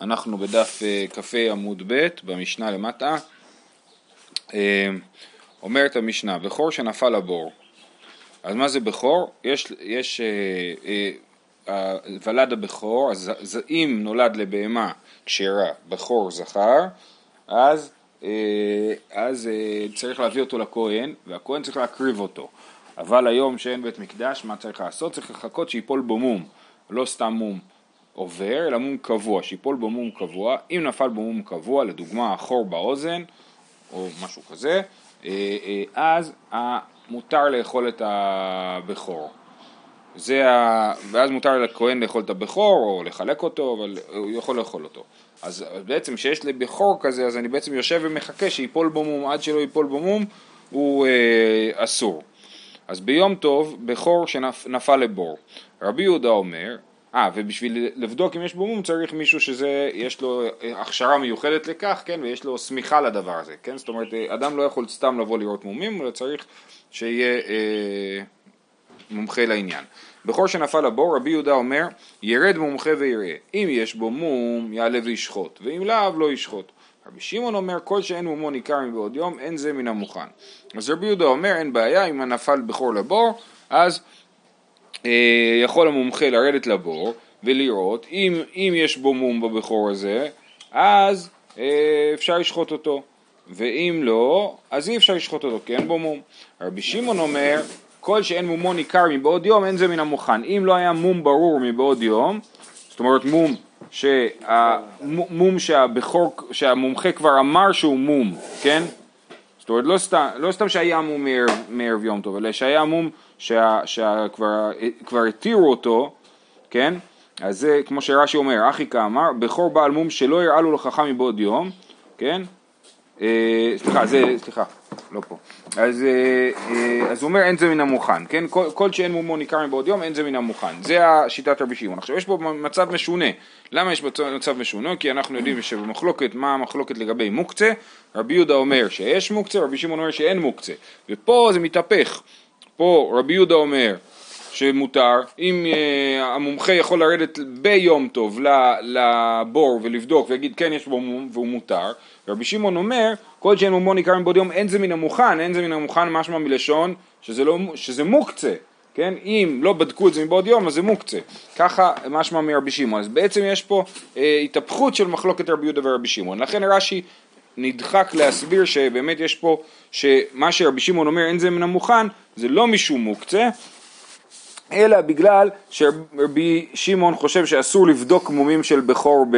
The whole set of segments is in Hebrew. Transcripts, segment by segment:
אנחנו בדף אה, כ"ה עמוד ב' במשנה למטה. אה, אומרת המשנה, בכור שנפל לבור. אז מה זה בכור? יש, יש אה, ולד הבכור, אז אם נולד לבהמה כשרה בכור זכר, אז, אז צריך להביא אותו לכהן, והכהן צריך להקריב אותו. אבל היום שאין בית מקדש, מה צריך לעשות? צריך לחכות שיפול בו מום, לא סתם מום. עובר, אלא מום קבוע, שיפול בו מום קבוע, אם נפל בו מום קבוע, לדוגמה חור באוזן, או משהו כזה, אה, אה, אז מותר לאכול את הבכור. זה ה... ואז מותר לכהן לאכול את הבכור או לחלק אותו, אבל הוא יכול לאכול אותו. אז בעצם כשיש לי בכור כזה, אז אני בעצם יושב ומחכה שיפול בו מום, עד שלא ייפול בו מום, הוא אה, אסור. אז ביום טוב, בכור שנפל לבור. רבי יהודה אומר, אה, ובשביל לבדוק אם יש בו מום צריך מישהו שזה, יש לו הכשרה מיוחדת לכך, כן, ויש לו שמיכה לדבר הזה, כן, זאת אומרת, אדם לא יכול סתם לבוא לראות מומים, אלא צריך שיהיה אה, מומחה לעניין. בכל שנפל הבור, רבי יהודה אומר, ירד מומחה ויראה, אם יש בו מום, יעלה וישחוט, ואם לאו, לא ישחוט. רבי שמעון אומר, כל שאין מומו ניכר מבעוד יום, אין זה מן המוכן. אז רבי יהודה אומר, אין בעיה, אם נפל בכור לבור, אז אה, יכול המומחה לרדת לבור ולראות אם, אם יש בו מום בבכור הזה אז אה, אפשר לשחוט אותו ואם לא אז אי אפשר לשחוט אותו כי אין בו מום. רבי שמעון אומר כל שאין מומו ניכר מבעוד יום אין זה מן המוכן אם לא היה מום ברור מבעוד יום זאת אומרת מום שהמום שהבכור, שהמומחה כבר אמר שהוא מום, כן? זאת אומרת לא סתם, לא סתם שהיה מום מערב, מערב יום טוב, אלא שהיה מום שכבר התירו אותו, כן? אז זה כמו שרש"י אומר, אחי כאמר, בכור בעל מום שלא יראה לו לחכם מבעוד יום, כן? אה, סליחה, זה, סליחה, לא פה. אז, אה, אה, אז הוא אומר אין זה מן המוכן, כן? כל, כל שאין מומו ניכר מבעוד יום אין זה מן המוכן. זה השיטת רבי שמעון. עכשיו יש פה מצב משונה. למה יש מצב משונה? כי אנחנו יודעים שבמחלוקת, מה המחלוקת לגבי מוקצה? רבי יהודה אומר שיש מוקצה, רבי שמעון אומר שאין מוקצה. ופה זה מתהפך. פה רבי יהודה אומר שמותר, אם uh, המומחה יכול לרדת ביום טוב לבור ולבדוק ויגיד כן יש בו מום והוא מותר, רבי שמעון אומר כל שאין מומו ניכר מבעוד יום אין זה מן המוכן, אין זה מן המוכן משמע מלשון שזה, לא, שזה מוקצה, כן? אם לא בדקו את זה מבעוד יום אז זה מוקצה, ככה משמע מרבי שמעון, אז בעצם יש פה uh, התהפכות של מחלוקת רבי יהודה ורבי שמעון, לכן רש"י נדחק להסביר שבאמת יש פה, שמה שרבי שמעון אומר אין זה מן המוכן, זה לא משום מוקצה, אלא בגלל שרבי שמעון חושב שאסור לבדוק מומים של בכור ב,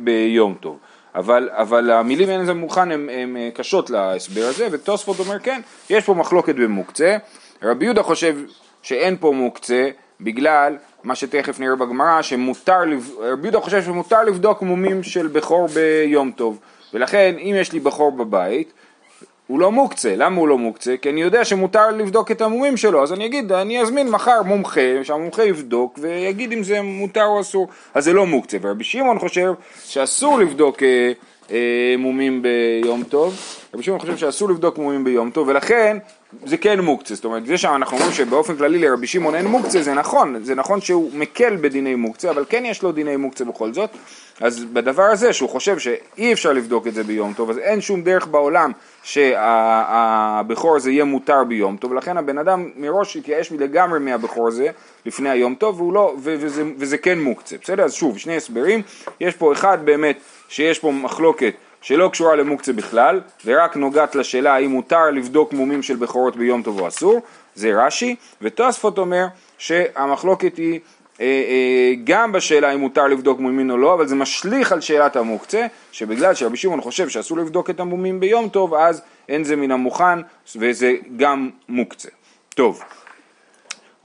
ביום טוב. אבל, אבל המילים אין זה מוכן הן קשות להסבר הזה, ותוספות אומר כן, יש פה מחלוקת במוקצה. רבי יהודה חושב שאין פה מוקצה בגלל מה שתכף נראה בגמרא, שמותר, רבי יהודה חושב שמותר לבדוק מומים של בכור ביום טוב. ולכן אם יש לי בכור בבית, הוא לא מוקצה, למה הוא לא מוקצה? כי אני יודע שמותר לבדוק את המומים שלו, אז אני אגיד, אני אזמין מחר מומחה, שהמומחה יבדוק ויגיד אם זה מותר או אסור, אז זה לא מוקצה, ורבי שמעון חושב שאסור לבדוק אה, אה, מומים ביום טוב, רבי שמעון חושב שאסור לבדוק מומים ביום טוב, ולכן זה כן מוקצה, זאת אומרת, זה שאנחנו אומרים שבאופן כללי לרבי שמעון אין מוקצה, זה נכון, זה נכון שהוא מקל בדיני מוקצה, אבל כן יש לו דיני מוקצה בכל זאת, אז בדבר הזה שהוא חושב שאי אפשר לבדוק את זה ביום טוב, אז אין שום דרך בעולם שהבכור הזה יהיה מותר ביום טוב, ולכן הבן אדם מראש התייאש לגמרי מהבכור הזה לפני היום טוב, לא, וזה, וזה כן מוקצה, בסדר? אז שוב, שני הסברים, יש פה אחד באמת שיש פה מחלוקת שלא קשורה למוקצה בכלל, ורק נוגעת לשאלה האם מותר לבדוק מומים של בכורות ביום טוב או אסור, זה רש"י, ותוספות אומר שהמחלוקת היא אה, אה, גם בשאלה אם מותר לבדוק מומין או לא, אבל זה משליך על שאלת המוקצה, שבגלל שרבי שמעון חושב שאסור לבדוק את המומים ביום טוב, אז אין זה מן המוכן וזה גם מוקצה. טוב,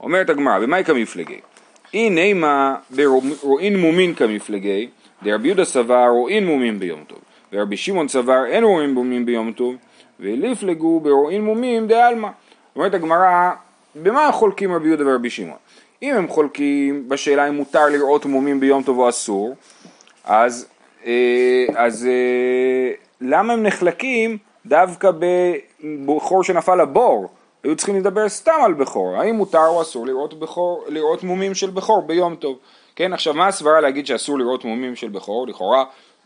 אומרת הגמרא, במאי כמפלגי? הנה מה ברואין מומין כמפלגי, דרבי יהודה סבר רואין מומים ביום טוב, ורבי שמעון סבר אין רואין מומים ביום טוב, ולפלגו ברואין מומים דעלמא. אומרת הגמרא, במה חולקים רבי יהודה ורבי שמעון? אם הם חולקים בשאלה אם מותר לראות מומים ביום טוב או אסור, אז, אה, אז אה, למה הם נחלקים דווקא בבכור שנפל לבור? היו צריכים לדבר סתם על בכור, האם מותר או אסור לראות, בכור, לראות מומים של בכור ביום טוב? כן, עכשיו מה הסברה להגיד שאסור לראות מומים של בכור? לכאורה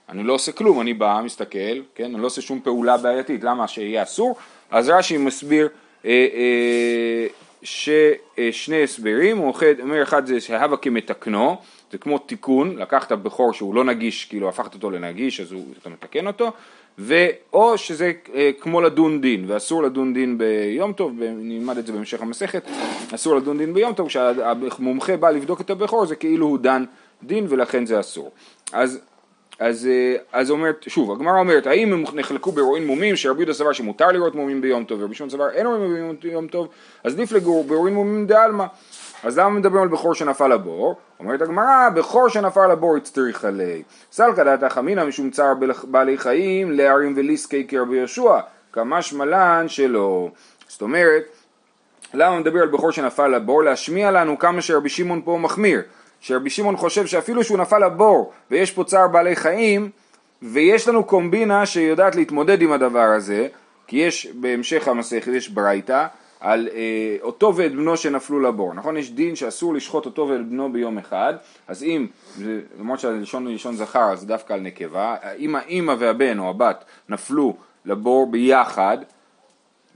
אני לא עושה כלום, אני בא, מסתכל, כן, אני לא עושה שום פעולה בעייתית, למה שיהיה אסור? אז רש"י מסביר אה, אה, ששני הסברים, הוא אומר אחד זה שהווה כמתקנו, זה כמו תיקון, לקחת בכור שהוא לא נגיש, כאילו הפכת אותו לנגיש, אז הוא, אתה מתקן אותו, ואו שזה אה, כמו לדון דין, ואסור לדון דין ביום טוב, נלמד את זה בהמשך המסכת, אסור לדון דין ביום טוב, כשהמומחה בא לבדוק את הבכור זה כאילו הוא דן דין ולכן זה אסור. אז אז, אה, אז אומרת, שוב, הגמרא אומרת, האם הם נחלקו באירועים מומים, שרבי יהודה סבר שמותר לראות מומים ביום טוב, ורבי שמעון סבר אין רואים ביום טוב, אז נפלגו באירועים מומים דעלמא. אז למה מדברים על בכור שנפל לבור? אומרת הגמרא, בכור שנפל לבור הצטריך עלי. סלקא דעתא חמינא משום צער בעלי חיים, להרים וליסקי כרבי יהושע, כמשמע לן שלא. זאת אומרת, למה מדבר על בכור שנפל לבור? להשמיע לנו כמה שרבי שמעון פה מחמיר. שרבי שמעון חושב שאפילו שהוא נפל לבור ויש פה צער בעלי חיים ויש לנו קומבינה שיודעת להתמודד עם הדבר הזה כי יש בהמשך המסכת יש ברייתא על אה, אותו ואת בנו שנפלו לבור, נכון? יש דין שאסור לשחוט אותו ואת בנו ביום אחד, אז אם, למרות שהלשון הוא לשון זכר אז דווקא על נקבה, אם האימא והבן או הבת נפלו לבור ביחד,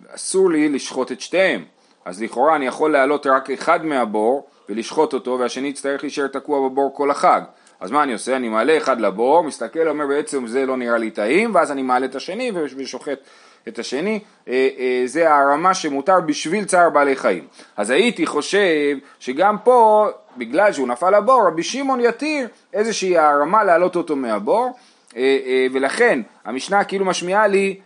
אסור לי לשחוט את שתיהם, אז לכאורה אני יכול להעלות רק אחד מהבור ולשחוט אותו והשני יצטרך להישאר תקוע בבור כל החג. אז מה אני עושה? אני מעלה אחד לבור, מסתכל, אומר בעצם זה לא נראה לי טעים, ואז אני מעלה את השני ושוחט את השני, אה, אה, זה הערמה שמותר בשביל צער בעלי חיים. אז הייתי חושב שגם פה, בגלל שהוא נפל לבור, רבי שמעון יתיר איזושהי הערמה להעלות אותו מהבור, אה, ולכן המשנה כאילו משמיעה לי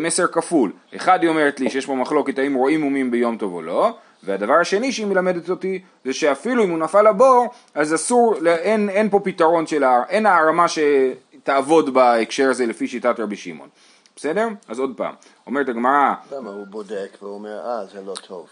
מסר כפול. אחד היא אומרת לי שיש פה מחלוקת האם רואים מומים ביום טוב או לא, והדבר השני שהיא מלמדת אותי זה שאפילו אם הוא נפל לבור אז אסור, אין, אין פה פתרון של, אין הערמה שתעבוד בהקשר הזה לפי שיטת רבי שמעון. בסדר? אז עוד פעם, אומרת הגמרא... למה הוא בודק ואומר, אה, זה לא טוב.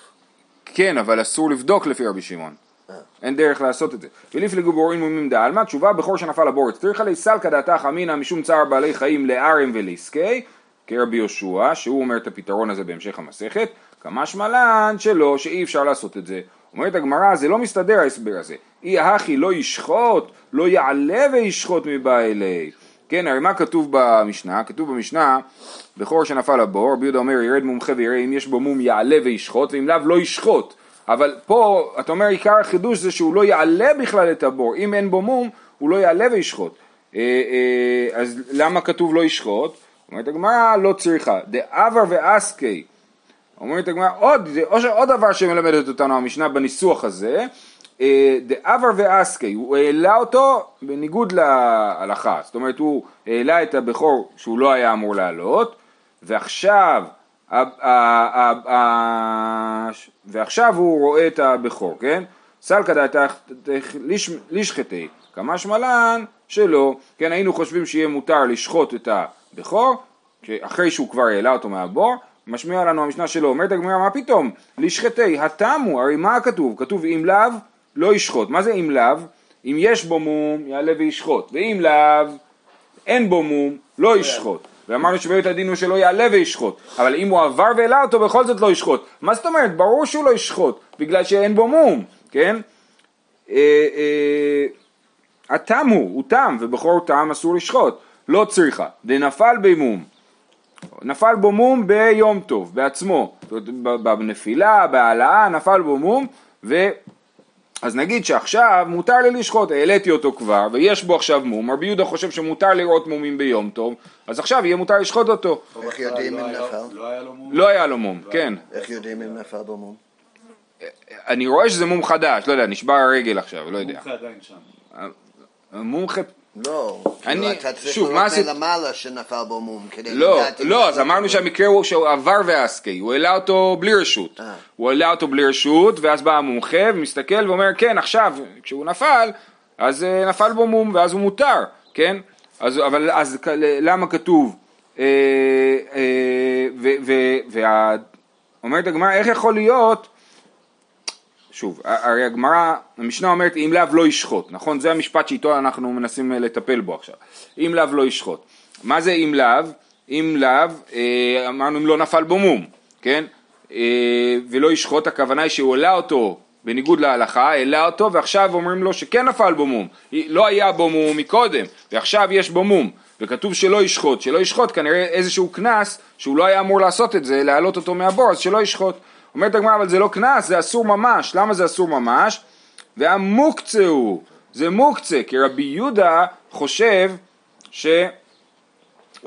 כן, אבל אסור לבדוק לפי רבי שמעון. אה. אין דרך לעשות את זה. ולפלגו בורים מומים דעלמא, תשובה בכור שנפל לבור, עלי סלקא דעתך אמינא משום צער בעלי חיים לארם וליסקי, כרבי יהושע, שהוא אומר את הפתרון הזה בהמשך המסכת, כמשמע לן שלא, שאי אפשר לעשות את זה. אומרת הגמרא, זה לא מסתדר ההסבר הזה. אי הכי לא ישחוט, לא יעלה וישחוט מבא אלי. כן, הרי מה כתוב במשנה? כתוב במשנה, בכור שנפל לבור, רבי יהודה אומר ירד מומחה ויראה אם יש בו מום יעלה וישחוט, ואם לאו לא ישחוט. אבל פה, אתה אומר עיקר החידוש זה שהוא לא יעלה בכלל את הבור, אם אין בו מום, הוא לא יעלה וישחוט. אה, אה, אז למה כתוב לא ישחוט? אומרת הגמרא, לא צריכה. דאבר ואסקי. אומרת הגמרא, עוד, עוד דבר שמלמדת אותנו המשנה בניסוח הזה, אה, דאבר ואסקי, הוא העלה אותו בניגוד להלכה, זאת אומרת הוא העלה את הבכור שהוא לא היה אמור לעלות, ועכשיו, ועכשיו הוא רואה את הבכור, כן? סלקא דעתך לשחטי, כמה שמלן שלא, כן היינו חושבים שיהיה מותר לשחוט את הבכור, אחרי שהוא כבר העלה אותו מהבור, משמיע לנו המשנה שלו, אומרת הגמרא מה פתאום, לשחטי, התמו, הרי מה כתוב? כתוב אם לאו לא ישחוט. מה זה אם לאו? אם יש בו מום, יעלה וישחוט, ואם לאו, אין בו מום, לא ישחוט. ואמרנו שבית הדין הוא שלא יעלה וישחוט, אבל אם הוא עבר והעלה אותו, בכל זאת לא ישחוט. מה זאת אומרת? ברור שהוא לא ישחוט, בגלל שאין בו מום, כן? אה, אה, התם הוא, הוא תם, ובכל תם אסור לשחוט. לא צריכה. דנפל במום. נפל בו מום ביום טוב, בעצמו. בנפילה, בהעלאה, נפל בו מום, ו... אז נגיד שעכשיו מותר לי לשחוט, העליתי אותו כבר, ויש בו עכשיו מום, רבי יהודה חושב שמותר לראות מומים ביום טוב, אז עכשיו יהיה מותר לשחוט אותו. איך יודעים אם נפל? לא היה לו מום, כן. איך יודעים אם נפל בו מום? אני רואה שזה מום חדש, לא יודע, נשבר הרגל עכשיו, לא יודע. מומחה עדיין שם. מומחה לא, אני, כאילו אתה צריך שוב, לראות מלמעלה שנפל בו מום, כדי לא, לדעת לא, נפל אז אמרנו. שהמקרה הוא שהוא עבר ואסקי, הוא העלה אותו בלי רשות. אה. הוא העלה אותו בלי רשות, ואז בא המומחה ומסתכל ואומר, כן, עכשיו, כשהוא נפל, אז אה, נפל בו מום, ואז הוא מותר, כן? אז, אבל אז למה כתוב, אה, אה, ו- ו- וה- אומרת הגמרא, איך יכול להיות, שוב, הרי הגמרא, המשנה אומרת אם לאו לא ישחוט, נכון? זה המשפט שאיתו אנחנו מנסים אה, לטפל בו עכשיו. אם לאו לא ישחוט. מה זה אם לאו? אם לאו, אה, אמרנו אם לא נפל בו מום, כן? אה, ולא ישחוט, הכוונה היא שהוא העלה אותו בניגוד להלכה, העלה אותו ועכשיו אומרים לו שכן נפל בו מום, לא היה בו מום מקודם ועכשיו יש בו מום וכתוב שלא ישחוט, שלא ישחוט כנראה איזשהו קנס שהוא לא היה אמור לעשות את זה, להעלות אותו מהבור אז שלא ישחוט. אומרת הגמרא אבל זה לא קנס, זה אסור ממש, למה זה אסור ממש? והמוקצה הוא, זה מוקצה, כי רבי יהודה חושב ש...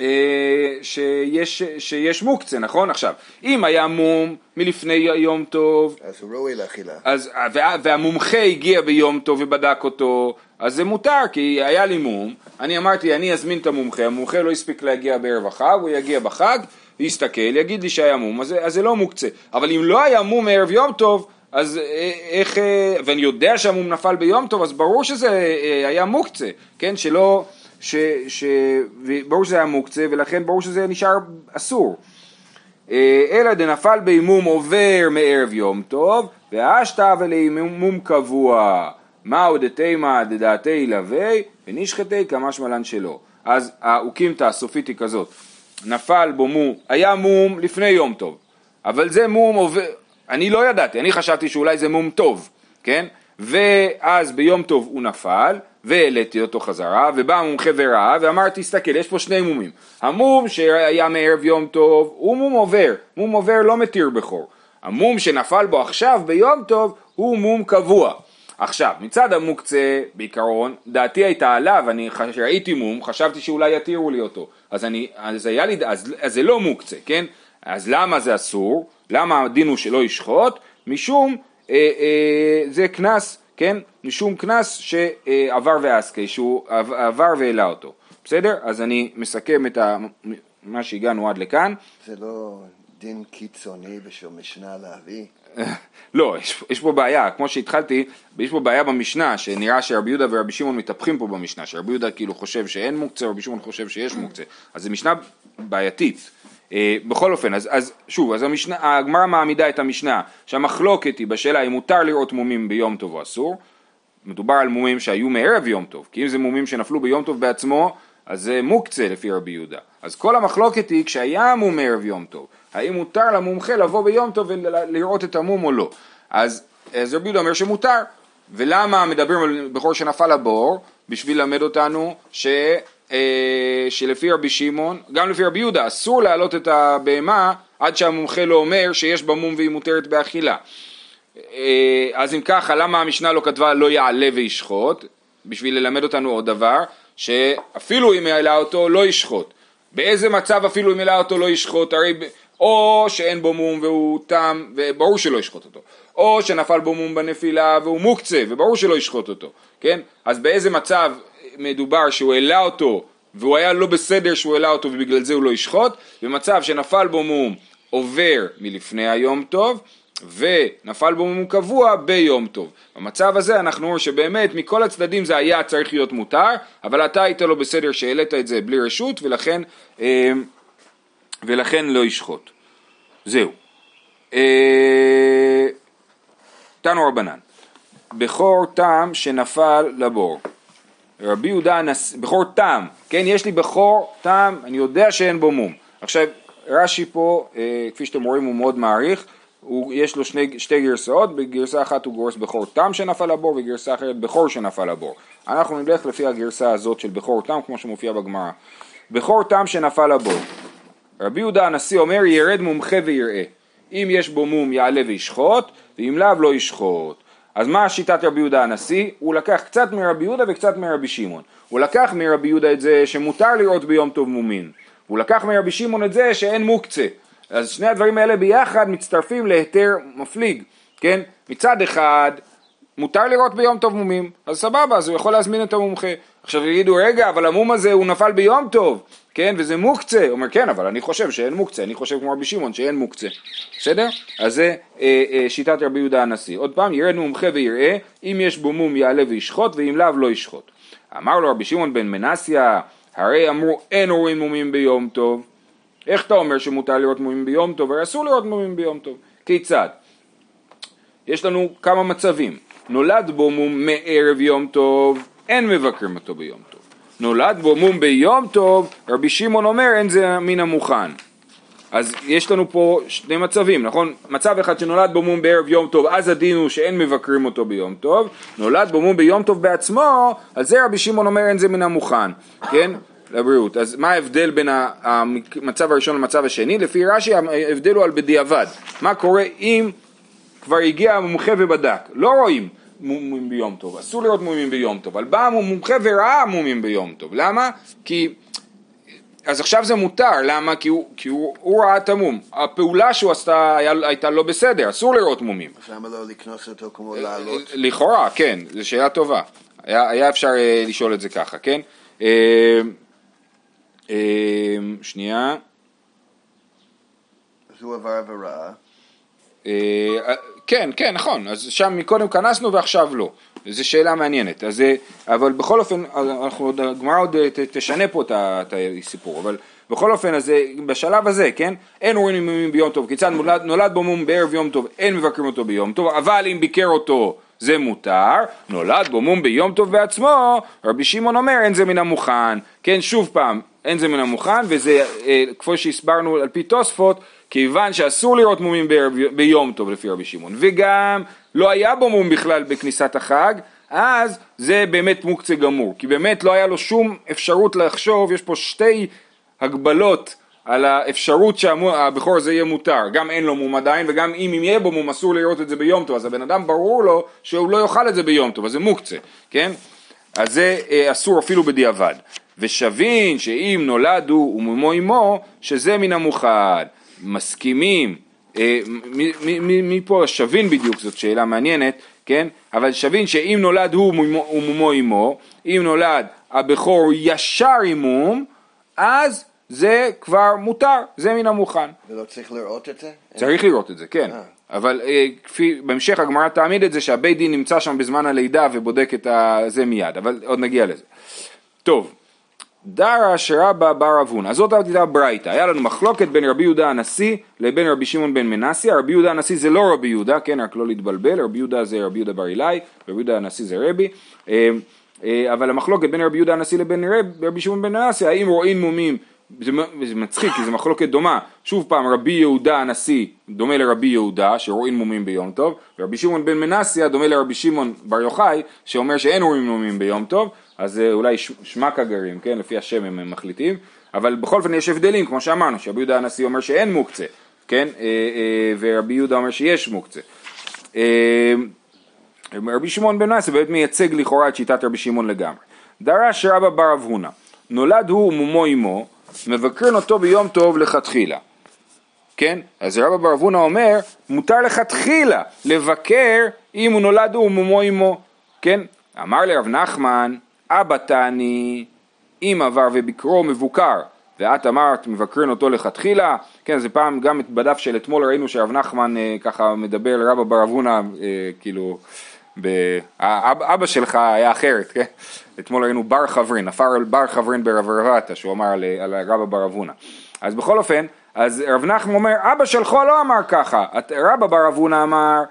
אה, שיש, שיש מוקצה, נכון? עכשיו, אם היה מום מלפני יום טוב, אז הוא ראוי לאכילה. אז, וה, והמומחה הגיע ביום טוב ובדק אותו, אז זה מותר, כי היה לי מום, אני אמרתי, אני אזמין את המומחה, המומחה לא הספיק להגיע בערב החג, הוא יגיע בחג, יסתכל, יגיד לי שהיה מום, אז, אז זה לא מוקצה. אבל אם לא היה מום מערב יום טוב, אז אה, איך, אה, ואני יודע שהמום נפל ביום טוב, אז ברור שזה היה מוקצה, כן? שלא... ש, ש, ברור שזה היה מוקצה ולכן ברור שזה נשאר אסור. אה, אלא דנפל בהימום עובר מערב יום טוב, והשתא ולהימום קבוע. מהו דתימה דדעתי ילווה ונשחטי כמשמע לן שלא. אז האוקימתא הסופית היא כזאת, נפל בו מום, היה מום לפני יום טוב, אבל זה מום עובר, אני לא ידעתי, אני חשבתי שאולי זה מום טוב, כן? ואז ביום טוב הוא נפל, והעליתי אותו חזרה, ובא המומחה וראה, ואמרתי, תסתכל, יש פה שני מומים. המום שהיה מערב יום טוב, הוא מום עובר, מום עובר לא מתיר בכור. המום שנפל בו עכשיו ביום טוב, הוא מום קבוע. עכשיו, מצד המוקצה, בעיקרון, דעתי הייתה עליו, אני ראיתי מום, חשבתי שאולי יתירו לי אותו. אז, אני, אז, היה לי, אז, אז זה לא מוקצה, כן? אז למה זה אסור? למה הדין הוא שלא ישחוט? משום, אה, אה, זה קנס כן? משום קנס שעבר ועסקי, שהוא עבר והעלה אותו. בסדר? אז אני מסכם את ה... מה שהגענו עד לכאן. זה לא דין קיצוני בשביל משנה להביא? לא, יש, יש פה בעיה, כמו שהתחלתי, יש פה בעיה במשנה, שנראה שרבי יהודה ורבי שמעון מתהפכים פה במשנה, שרבי יהודה כאילו חושב שאין מוקצה, רבי שמעון חושב שיש מוקצה, אז זו משנה בעייתית. אה, בכל אופן, אז, אז שוב, אז הגמרא מעמידה את המשנה. שהמחלוקת היא בשאלה אם מותר לראות מומים ביום טוב או אסור, מדובר על מומים שהיו מערב יום טוב, כי אם זה מומים שנפלו ביום טוב בעצמו, אז זה מוקצה לפי רבי יהודה. אז כל המחלוקת היא כשהיה מום מערב יום טוב, האם מותר למומחה לבוא ביום טוב ולראות את המום או לא. אז, אז רבי יהודה אומר שמותר, ולמה מדברים על בכור שנפל לבור? בשביל ללמד אותנו ש... אה, שלפי רבי שמעון, גם לפי רבי יהודה, אסור להעלות את הבהמה עד שהמומחה לא אומר שיש בה מום והיא מותרת באכילה. אה, אז אם ככה, למה המשנה לא כתבה לא יעלה וישחוט? בשביל ללמד אותנו עוד דבר, שאפילו אם העלה אותו לא ישחוט. באיזה מצב אפילו אם העלה אותו לא ישחוט? הרי או שאין בו מום והוא תם, וברור שלא ישחוט אותו, או שנפל בו מום בנפילה והוא מוקצה, וברור שלא ישחוט אותו, כן? אז באיזה מצב מדובר שהוא העלה אותו והוא היה לא בסדר שהוא העלה אותו ובגלל זה הוא לא ישחוט, במצב שנפל בו מום עובר מלפני היום טוב ונפל בו מום קבוע ביום טוב. במצב הזה אנחנו רואים שבאמת מכל הצדדים זה היה צריך להיות מותר, אבל אתה היית לא בסדר שהעלית את זה בלי רשות ולכן, אה, ולכן לא ישחוט. זהו. אה, תנו רבנן, בכור תם שנפל לבור רבי יהודה הנשיא, בכור תם, כן, יש לי בכור תם, אני יודע שאין בו מום. עכשיו, רש"י פה, אה, כפי שאתם רואים, הוא מאוד מעריך, הוא, יש לו שני, שתי גרסאות, בגרסה אחת הוא גורס בכור תם שנפל לבור, וגרסה אחרת בכור שנפל לבור. אנחנו נלך לפי הגרסה הזאת של בכור תם, כמו שמופיע בגמרא. בכור תם שנפל לבור. רבי יהודה הנשיא אומר, ירד מומחה ויראה. אם יש בו מום יעלה וישחוט, ואם לאו לא ישחוט. אז מה שיטת רבי יהודה הנשיא? הוא לקח קצת מרבי יהודה וקצת מרבי שמעון. הוא לקח מרבי יהודה את זה שמותר לראות ביום טוב מומין. הוא לקח מרבי שמעון את זה שאין מוקצה. אז שני הדברים האלה ביחד מצטרפים להיתר מפליג, כן? מצד אחד מותר לראות ביום טוב מומים, אז סבבה, אז הוא יכול להזמין את המומחה. עכשיו יגידו, רגע, אבל המום הזה הוא נפל ביום טוב, כן, וזה מוקצה. הוא אומר, כן, אבל אני חושב שאין מוקצה, אני חושב כמו רבי שמעון שאין מוקצה. בסדר? אז זה אה, אה, שיטת רבי יהודה הנשיא. עוד פעם, ירד מומחה ויראה, אם יש בו מום יעלה וישחוט, ואם לאו לא ישחוט. אמר לו רבי שמעון בן מנסיה, הרי אמרו אין רואים מומים ביום טוב. איך אתה אומר שמותר לראות מומים ביום טוב, הרי אסור לראות מומים ביום טוב. כיצד? יש לנו כמה מצבים. נולד בו מום מערב יום טוב, אין מבקרים אותו ביום טוב. נולד בו מום ביום טוב, רבי שמעון אומר אין זה מן המוכן. אז יש לנו פה שני מצבים, נכון? מצב אחד שנולד בו מום בערב יום טוב, אז הדין הוא שאין מבקרים אותו ביום טוב, נולד בו מום ביום טוב בעצמו, על זה רבי שמעון אומר אין זה מן המוכן, כן? לבריאות. אז מה ההבדל בין המצב הראשון למצב השני? לפי רש"י ההבדל הוא על בדיעבד. מה קורה אם כבר הגיע המומחה ובדק? לא רואים מומים ביום טוב, אסור לראות מומים ביום טוב, אבל בא המומחה וראה מומים ביום טוב. למה? כי אז עכשיו זה מותר, למה? כי הוא, כי הוא, הוא ראה את המום. הפעולה שהוא עשתה היה, הייתה לא בסדר, אסור לראות מומים. אז למה לא לקנוס אותו כמו לעלות? לכאורה, כן, זו שאלה טובה. היה, היה אפשר אה, לשאול את זה ככה, כן? אה, אה, שנייה. אז הוא עבר עבירה. אה, כן, כן, נכון, אז שם מקודם כנסנו ועכשיו לא, זו שאלה מעניינת, אז, אה, אבל בכל אופן, עוד, הגמרא עוד אה, ת, תשנה פה את הסיפור, אבל בכל אופן, אז אה, בשלב הזה, כן, אין רואים מומים ביום טוב, כיצד? נולד, נולד בו מום בערב יום טוב, אין מבקרים אותו ביום טוב, אבל אם ביקר אותו זה מותר, נולד בו מום ביום טוב בעצמו, רבי שמעון אומר אין זה מן המוכן, כן, שוב פעם, אין זה מן המוכן, וזה, אה, כפי שהסברנו על פי תוספות, כיוון שאסור לראות מומים ביום טוב לפי רבי שמעון, וגם לא היה בו מום בכלל בכניסת החג, אז זה באמת מוקצה גמור, כי באמת לא היה לו שום אפשרות לחשוב, יש פה שתי הגבלות על האפשרות שהבכור הזה יהיה מותר, גם אין לו מום עדיין וגם אם יהיה בו מום אסור לראות את זה ביום טוב, אז הבן אדם ברור לו שהוא לא יאכל את זה ביום טוב, אז זה מוקצה, כן? אז זה אה, אסור אפילו בדיעבד. ושבין שאם נולד הוא ומומו אמו, שזה מן המוכן. מסכימים, אה, מי- מי- מי מי פה שבין בדיוק, זאת שאלה מעניינת, כן? אבל שבין שאם נולד הוא ומומו- אמו, אם נולד הבכור ישר עם מום, אז זה כבר מותר, זה מן המוכן. ולא צריך לראות את זה? צריך לראות את זה, כן. אה. אבל אה, כפי, בהמשך הגמרא תעמיד את זה שהבית דין נמצא שם בזמן הלידה ובודק את זה מיד, אבל עוד נגיע לזה. טוב, דרש רבא בר אבונה, אז זאת הייתה ברייתא, היה לנו מחלוקת בין רבי יהודה הנשיא לבין רבי שמעון בן מנסיה, רבי יהודה הנשיא זה לא רבי יהודה, כן, רק לא להתבלבל, רבי יהודה זה רבי יהודה בר אילאי, רבי יהודה הנשיא זה רבי, אה, אה, אבל המחלוקת בין רבי יהודה הנשיא לבין רב, רבי שמעון בן מנסיה, האם רואים מומים, זה, זה מצחיק, כי זו מחלוקת דומה, שוב פעם רבי יהודה הנשיא דומה לרבי יהודה שרואים מומים ביום טוב, ורבי שמעון בן מנסיה דומה לרבי שמעון בר יוחאי שאומר שאין רואים מומים ביום טוב, אז אה, אולי ש- שמקה גרים, כן, לפי השם הם מחליטים, אבל בכל אופן יש הבדלים, כמו שאמרנו, שרבי יהודה הנשיא אומר שאין מוקצה, כן, אה, אה, ורבי יהודה אומר שיש מוקצה. אה, רבי שמעון בן מנסיה באמת מייצג לכאורה את שיטת רבי שמעון לגמרי. דרש רבא בר אב הונא, נולד הוא ומומו אמו, מבקרין אותו ביום טוב לכתחילה. כן? אז רבא בר אב הונא אומר, מותר לכתחילה לבקר אם הוא נולד הוא ומומו אמו. כן? אמר לרב נחמן, אבא תני, אם עבר וביקרו מבוקר, ואת אמרת מבקרין אותו לכתחילה, כן, זה פעם גם בדף של אתמול ראינו שרב נחמן אה, ככה מדבר לרבא בר אב הונא, אה, כאילו, ב... האב- אבא שלך היה אחרת, כן? אתמול ראינו בר חברין, נפר על בר חברין ברב רבתא, שהוא אמר על, על רבא בר אב הונא. אז בכל אופן, אז רב נחמן אומר, אבא שלך לא אמר ככה, רבא בר אב הונא אמר,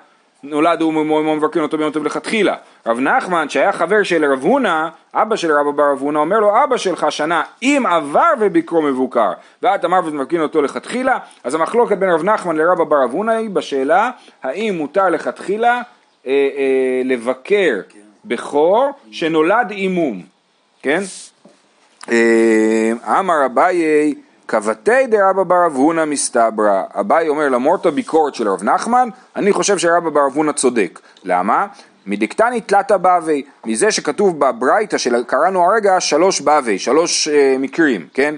נולד הוא ממו מבקרים אותו ביום טוב לכתחילה. רב נחמן שהיה חבר של רב הונא, אבא של רבא בר אב הונא, אומר לו אבא שלך שנה אם עבר וביקרו מבוקר ואת אמרת ומבקרים אותו לכתחילה, אז המחלוקת בין רב נחמן לרבא בר אב הונא היא בשאלה האם מותר לכתחילה אה, אה, לבקר בכור שנולד עם מום, כן? אה, אמר אביי כבתי דרבא בר הונא מסתברא, אביי אומר למרות הביקורת של רב נחמן, אני חושב שרבא בר הונא צודק, למה? מדקתני תלתא בבי, מזה שכתוב בברייתא שקראנו הרגע שלוש בבי, שלוש אה, מקרים, כן?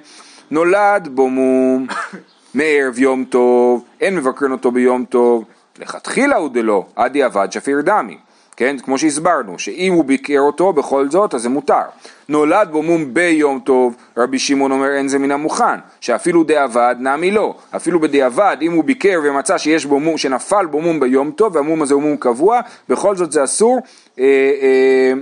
נולד בו מום מערב יום טוב, אין מבקרין אותו ביום טוב, לכתחילה הוא דלא, עדי אבד שפיר דמי, כן? כמו שהסברנו, שאם הוא ביקר אותו בכל זאת, אז זה מותר. נולד בו מום ביום טוב, רבי שמעון אומר אין זה מן המוכן, שאפילו דיעבד נמי לא, אפילו בדיעבד, אם הוא ביקר ומצא שיש בו מום, שנפל בו מום ביום טוב, והמום הזה הוא מום קבוע, בכל זאת זה אסור, אה, אה,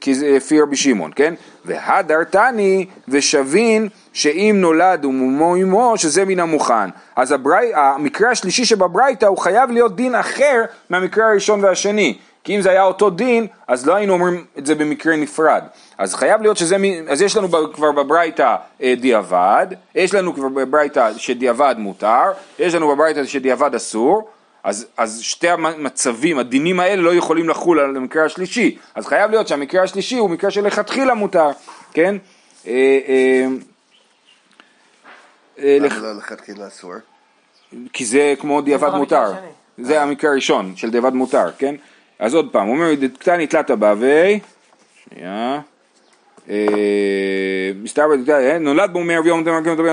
כי זה לפי רבי שמעון, כן? והדר תני ושבין שאם נולד ומומו אמו שזה מן המוכן. אז הברי, המקרה השלישי שבברייתא הוא חייב להיות דין אחר מהמקרה הראשון והשני. כי אם זה היה אותו דין, אז לא היינו אומרים את זה במקרה נפרד. אז חייב להיות שזה, אז יש לנו כבר בברייתא אה, דיעבד, יש לנו כבר בברייתא שדיעבד מותר, יש לנו בברייתא שדיעבד אסור, אז, אז שתי המצבים, הדינים האלה לא יכולים לחול על המקרה השלישי, אז חייב להיות שהמקרה השלישי הוא מקרה שלכתחילה מותר, כן? אה, אה, אה, לא לכתחילה אסור? כי זה כמו דיעבד מותר. זה המקרה הראשון של דיעבד מותר, כן? אז עוד פעם, הוא אומר, קטני תלתא בבי, שנייה, אה, מסתבר, אה, נולד בו מערב יום טוב, יום טוב,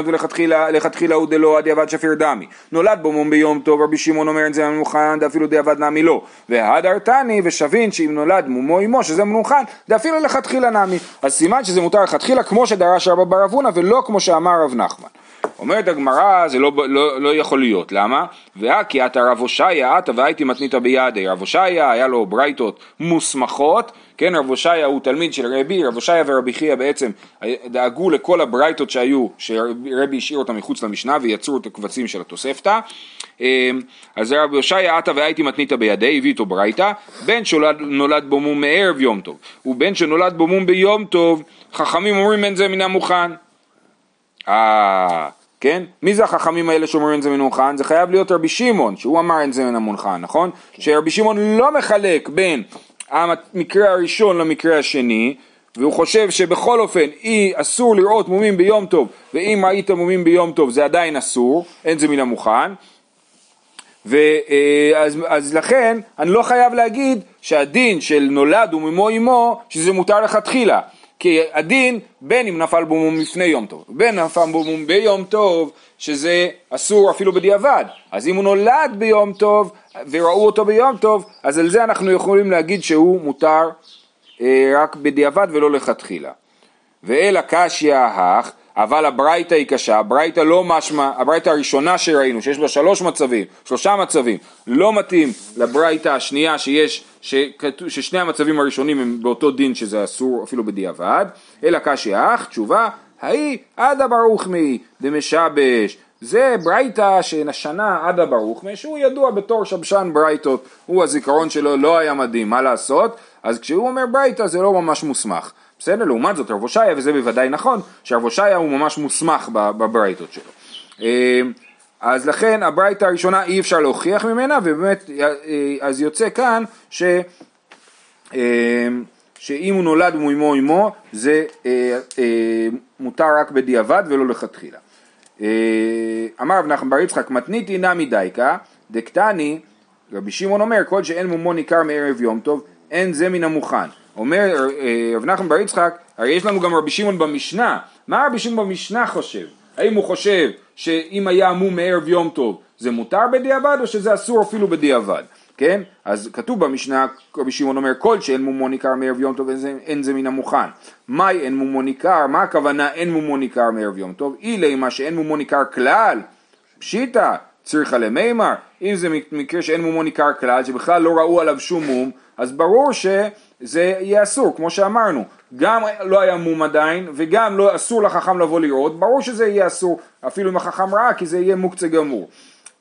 לכתחילה, הוא דלא הדיעבד שפיר דמי, נולד בו מום ביום טוב, רבי שמעון אומר את זה מנוחן, דאפילו דיעבד נמי לא, והדר תני ושבין שאם נולד מומו עמו שזה מנוחן, דאפילו לכתחילה נמי, אז סימן שזה מותר לכתחילה כמו שדרש רבא בר אבונה ולא כמו שאמר רב נחמן. אומרת הגמרא זה לא, לא, לא יכול להיות, למה? והכי עתה רב הושעיה עתה והייתי מתנית בידי, רב הושעיה היה לו ברייתות מוסמכות, כן? רב הושעיה הוא תלמיד של רבי, רב הושעיה ורבי חייא בעצם דאגו לכל הברייתות שהיו, שרבי השאיר אותם מחוץ למשנה ויצרו את הקבצים של התוספתא, אמ, אז רבי הושעיה עתה והייתי מתנית בידי, הביא איתו ברייתא, בן שנולד בו מום מערב יום טוב, ובן שנולד בו מום ביום טוב, חכמים אומרים אין זה מן המוכן. אה, כן? מי זה החכמים האלה שאומרים את זה מנוחן? זה חייב להיות רבי שמעון, שהוא אמר את זה מן המונחן, נכון? שרבי שמעון לא מחלק בין המקרה הראשון למקרה השני, והוא חושב שבכל אופן אי אסור לראות מומים ביום טוב, ואם ראית מומים ביום טוב זה עדיין אסור, אין זה מן המוכן. ואז אז לכן אני לא חייב להגיד שהדין של נולד וממו אמו שזה מותר לכתחילה כי הדין בין אם נפל בו מום לפני יום טוב בין נפל בו מום ביום טוב שזה אסור אפילו בדיעבד. אז אם הוא נולד ביום טוב וראו אותו ביום טוב אז על זה אנחנו יכולים להגיד שהוא מותר אה, רק בדיעבד ולא לכתחילה. ואל הקשיא ההך, אבל הברייתא היא קשה, הברייתא לא משמע, הברייתא הראשונה שראינו, שיש בה שלוש מצבים, שלושה מצבים, לא מתאים לברייתא השנייה שיש, שכתוב, ששני המצבים הראשונים הם באותו דין שזה אסור אפילו בדיעבד, אלא קשיא ההך, תשובה, ההיא עדה ברוך מי דמשבש, זה ברייתא שנשנה עדה ברוך מי, שהוא ידוע בתור שבשן ברייתות, הוא הזיכרון שלו לא היה מדהים, מה לעשות? אז כשהוא אומר ברייתא זה לא ממש מוסמך. בסדר? לעומת זאת רב הושעיה, וזה בוודאי נכון, שרב הושעיה הוא ממש מוסמך בברייתות שלו. אה, אז לכן הברייתא הראשונה אי אפשר להוכיח ממנה, ובאמת, אה, אז יוצא כאן ש... אה, שאם הוא נולד ומאמו אמו, זה מותר רק בדיעבד ולא לכתחילה. אמר רב נחמן בר יצחק, מתניתי נמי דייקה, דקטני, רבי שמעון אומר, כל שאין מומו ניכר מערב יום טוב, אין זה מן המוכן. אומר רב נחמן בר יצחק, הרי יש לנו גם רבי שמעון במשנה, מה רבי שמעון במשנה חושב? האם הוא חושב שאם היה מום מערב יום טוב זה מותר בדיעבד או שזה אסור אפילו בדיעבד, כן? אז כתוב במשנה, רבי שמעון אומר כל שאין מומו ניכר מערב יום טוב אין זה, אין זה מן המוכן. מהי אין מומו ניכר? מה הכוונה אין מומו ניכר מערב יום טוב? אילי מה שאין מומו ניכר כלל, פשיטא, צריכה למימר, אם זה מקרה שאין מומו ניכר כלל, שבכלל לא ראו עליו שום מום, אז ברור שזה יהיה אסור, כמו שאמרנו, גם לא היה מום עדיין, וגם לא אסור לחכם לבוא לראות, ברור שזה יהיה אסור, אפילו אם החכם ראה, כי זה יהיה מוקצה גמור.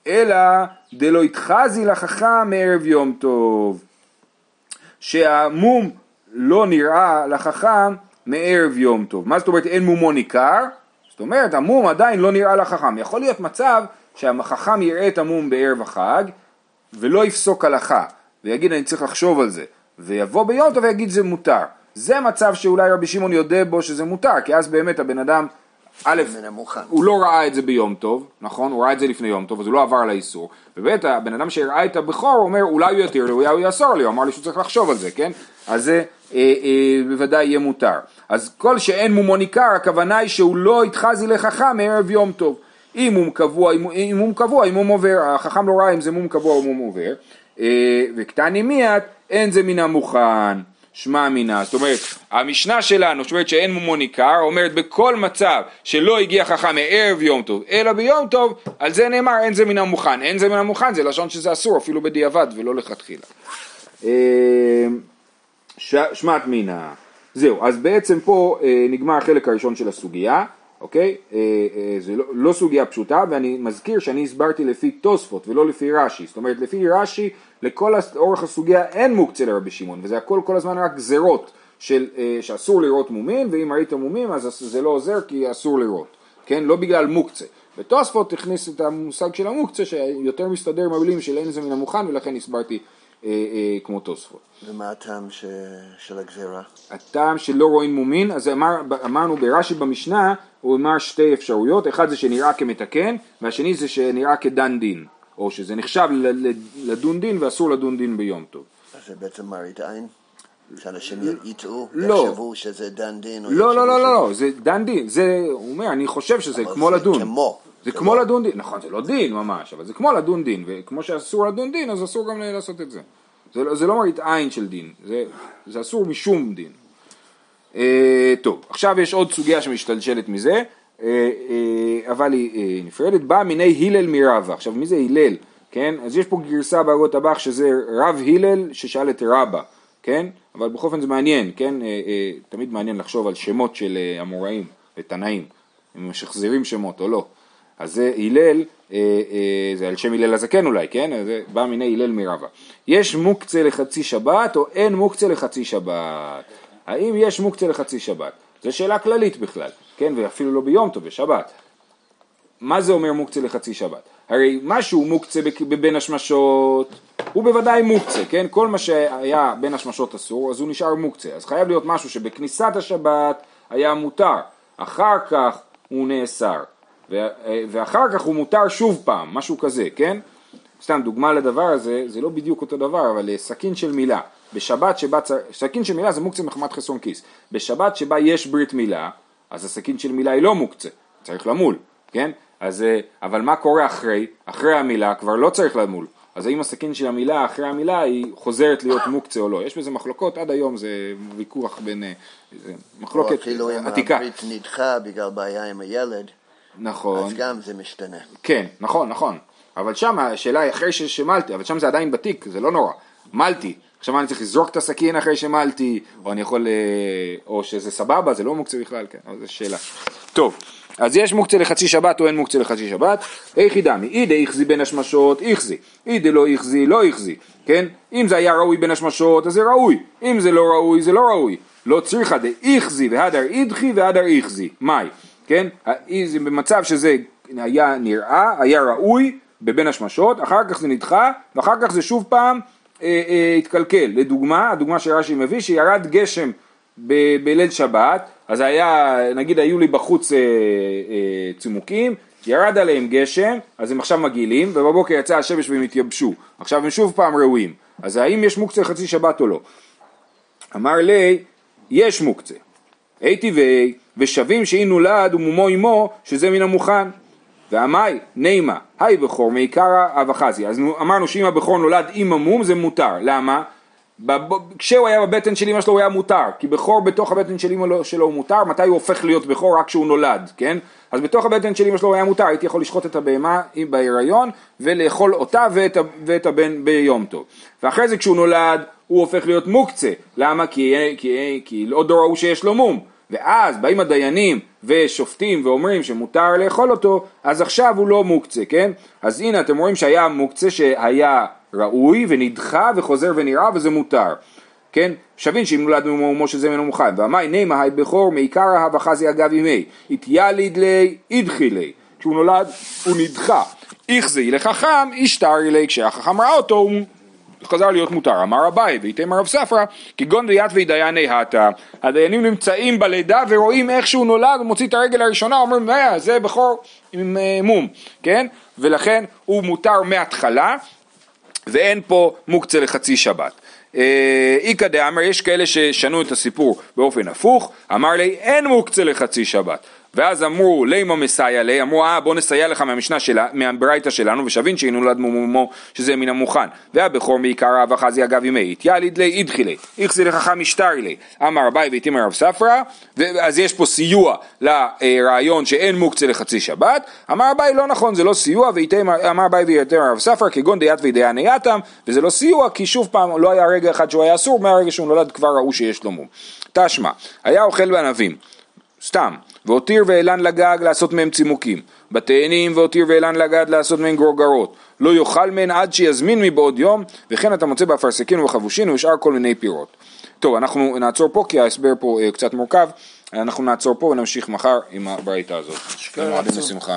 אלא דלא יתחזי לחכם מערב יום טוב, שהמום לא נראה לחכם מערב יום טוב. מה זאת אומרת אין מומו ניכר? זאת אומרת המום עדיין לא נראה לחכם. יכול להיות מצב שהחכם יראה את המום בערב החג ולא יפסוק הלכה ויגיד אני צריך לחשוב על זה ויבוא ביום טוב ויגיד זה מותר. זה מצב שאולי רבי שמעון יודה בו שזה מותר כי אז באמת הבן אדם א'. הוא לא ראה את זה ביום טוב, נכון? הוא ראה את זה לפני יום טוב, אז הוא לא עבר על האיסור. וב' הבן אדם שראה את הבכור, אומר, אולי הוא יתיר לי, אולי הוא יאסור לי, הוא אמר לי שהוא צריך לחשוב על זה, כן? אז זה אה, אה, בוודאי יהיה מותר. אז כל שאין מומו ניכר, הכוונה היא שהוא לא יתחזי לחכם מערב יום טוב. אם מום קבוע, אם, מום קבוע, אם מום עובר, החכם לא ראה אם זה מום קבוע או מום עובר. אה, וקטני מיית, אין זה מן המוכן. שמע מינה, זאת אומרת, המשנה שלנו, זאת אומרת שאין מומו ניכר, אומרת בכל מצב שלא הגיע חכם מערב יום טוב, אלא ביום טוב, על זה נאמר אין זה מן המוכן, אין זה מן המוכן, זה לשון שזה אסור אפילו בדיעבד ולא לכתחילה. ש- שמעת מינה, זהו, אז בעצם פה אה, נגמר החלק הראשון של הסוגיה, אוקיי? אה, אה, זה לא, לא סוגיה פשוטה ואני מזכיר שאני הסברתי לפי תוספות ולא לפי רש"י, זאת אומרת לפי רש"י לכל אורך הסוגיה אין מוקצה לרבי שמעון וזה הכל כל הזמן רק גזרות אה, שאסור לראות מומים ואם ראית מומים אז זה לא עוזר כי אסור לראות, כן? לא בגלל מוקצה. ותוספות הכניס את המושג של המוקצה שיותר מסתדר עם המילים של אין זה מן המוכן ולכן הסברתי כמו תוספות. ומה הטעם ש... של הגזירה? הטעם שלא רואים מומין, אז אמר, אמרנו ברש"י במשנה, הוא אמר שתי אפשרויות, אחד זה שנראה כמתקן, והשני זה שנראה כדן דין, או שזה נחשב לדון דין ואסור לדון דין ביום טוב. אז זה בעצם מראית עין? שאנשים יטעו, לא. יחשבו שזה דן דין? לא, לא, לא, לא, זה דן דין, זה, הוא אומר, אני חושב שזה כמו לדון. כמו. זה כמו לדון דין, נכון, זה לא דין ממש, אבל זה כמו לדון דין, וכמו שאסור לדון דין, אז אסור גם לעשות את זה. זה, לא, זה לא מראית עין של דין, זה, זה אסור משום דין. אה, טוב, עכשיו יש עוד סוגיה שמשתלשלת מזה, אה, אה, אבל היא אה, נפרדת, באה מיני הלל מרבה. עכשיו, מי זה הלל? כן? אז יש פה גרסה באגות הבח שזה רב הלל ששאל את רבה, כן? אבל בכל אופן זה מעניין, כן? אה, אה, תמיד מעניין לחשוב על שמות של אה, אמוראים ותנאים, אם משחזרים שמות או לא. אז זה הלל, אה, אה, זה על שם הלל הזקן אולי, כן? זה בא מיני הלל מרבה. יש מוקצה לחצי שבת או אין מוקצה לחצי שבת? האם יש מוקצה לחצי שבת? זו שאלה כללית בכלל, כן? ואפילו לא ביום טוב, בשבת. מה זה אומר מוקצה לחצי שבת? הרי משהו מוקצה בבין השמשות הוא בוודאי מוקצה, כן? כל מה שהיה בין השמשות אסור אז הוא נשאר מוקצה. אז חייב להיות משהו שבכניסת השבת היה מותר, אחר כך הוא נאסר. ואחר כך הוא מותר שוב פעם, משהו כזה, כן? סתם דוגמה לדבר הזה, זה לא בדיוק אותו דבר, אבל אה, סכין של מילה, בשבת שבה, סכין של מילה זה מוקצה מחמת חסרון כיס, בשבת שבה יש ברית מילה, אז הסכין של מילה היא לא מוקצה, צריך למול, כן? אז, אה, אבל מה קורה אחרי? אחרי המילה כבר לא צריך למול, אז האם הסכין של המילה אחרי המילה היא חוזרת להיות מוקצה או לא, יש בזה מחלוקות, עד היום זה ויכוח בין, אה, מחלוקת עתיקה. או אפילו אם הברית נדחה בגלל בעיה עם הילד. נכון. אז גם זה משתנה. כן, נכון, נכון. אבל שם השאלה היא אחרי ששמלתי, אבל שם זה עדיין בתיק, זה לא נורא. מלתי, עכשיו אני צריך לזרוק את הסכין אחרי שמלתי, או אני יכול, אה, או שזה סבבה, זה לא מוקצה בכלל, כן, אבל זו שאלה. טוב, אז יש מוקצה לחצי שבת או אין מוקצה לחצי שבת? איכי דמי, אידה איכזי בין השמשות, איכזי, אידה לא איכזי, לא איכזי, כן? אם זה היה ראוי בין השמשות, אז זה ראוי, אם זה לא ראוי, זה לא ראוי. לא צריכה דאיכזי והדר אידחי והדר איכזי, מאי? כן? זה במצב שזה היה נראה, היה ראוי בבין השמשות, אחר כך זה נדחה, ואחר כך זה שוב פעם אה, אה, התקלקל. לדוגמה, הדוגמה שרש"י מביא, שירד גשם ב- בליל שבת, אז היה, נגיד היו לי בחוץ אה, אה, צימוקים, ירד עליהם גשם, אז הם עכשיו מגעילים, ובבוקר יצא השמש והם התייבשו. עכשיו הם שוב פעם ראויים. אז האם יש מוקצה חצי שבת או לא? אמר לי, יש מוקצה. הייתי ואי, ושווים שאי נולד ומומו עמו, שזה מן המוכן. ועמי, נימה, היי בכור מעיקרא אבחזי. אז אמרנו שאם הבכור נולד עם המום זה מותר. למה? כשהוא היה בבטן של אמא שלו הוא היה מותר, כי בכור בתוך הבטן של אמא שלו הוא מותר, מתי הוא הופך להיות בכור? רק כשהוא נולד, כן? אז בתוך הבטן של אמא שלו הוא היה מותר, הייתי יכול לשחוט את הבהמה בהיריון ולאכול אותה ואת, ואת הבן ביום טוב. ואחרי זה כשהוא נולד הוא הופך להיות מוקצה, למה? כי, כי, כי לא ראו שיש לו מום. ואז באים הדיינים ושופטים ואומרים שמותר לאכול אותו, אז עכשיו הוא לא מוקצה, כן? אז הנה אתם רואים שהיה מוקצה שהיה ראוי ונדחה וחוזר ונראה וזה מותר, כן? שבין שאם נולד ממומו שזה ממנו מוכן, ואמי נימה היי בכור מעיקר אהב אחזי אגב ימי, התייליד לי אידחי לי, כשהוא נולד הוא נדחה, איכזי לחכם אישתרי לי, כשהחכם ראה אותו הוא חזר להיות מותר. אמר אביי ויתם הרב ספרא כגון דיית וידייני הטה הדיינים נמצאים בלידה ורואים איך שהוא נולד ומוציא את הרגל הראשונה אומרים מה זה בכור עם uh, מום כן? ולכן הוא מותר מההתחלה ואין פה מוקצה לחצי שבת. אה, איכא דאמר יש כאלה ששנו את הסיפור באופן הפוך. אמר לי אין מוקצה לחצי שבת ואז אמרו לימה מסייע לי, אמרו אה בוא נסייע לך מהמשנה שלה, מהברייתא שלנו ושבין שהיא נולד מומו שזה מן המוכן. והבכור מעיקר אב אחזי אגב ימי התייליד לי אידחי לי איכסי לחכם משטרי לי. אמר אביי ואיתימר רב ספרא אז יש פה סיוע לרעיון שאין מוקצה לחצי שבת. אמר אביי לא נכון זה לא סיוע. ואמר אביי ואיתימר רב ספרא כגון דיית וידיין נייתם וזה לא סיוע כי שוב פעם לא היה רגע אחד שהוא היה אסור מהרגע שהוא נולד כבר ראו שיש לו מום. תא שמע היה אוכל בענבים סתם, והותיר והעלן לגג לעשות מהם צימוקים, בתאנים והותיר והעלן לגג לעשות מהם גרוגרות, לא יאכל מהן עד שיזמין מבעוד יום, וכן אתה מוצא באפרסקין ובחבושין ובשאר כל מיני פירות. טוב, אנחנו נעצור פה כי ההסבר פה אה, קצת מורכב, אנחנו נעצור פה ונמשיך מחר עם הברייתא הזאת. עצוב. לשמחה.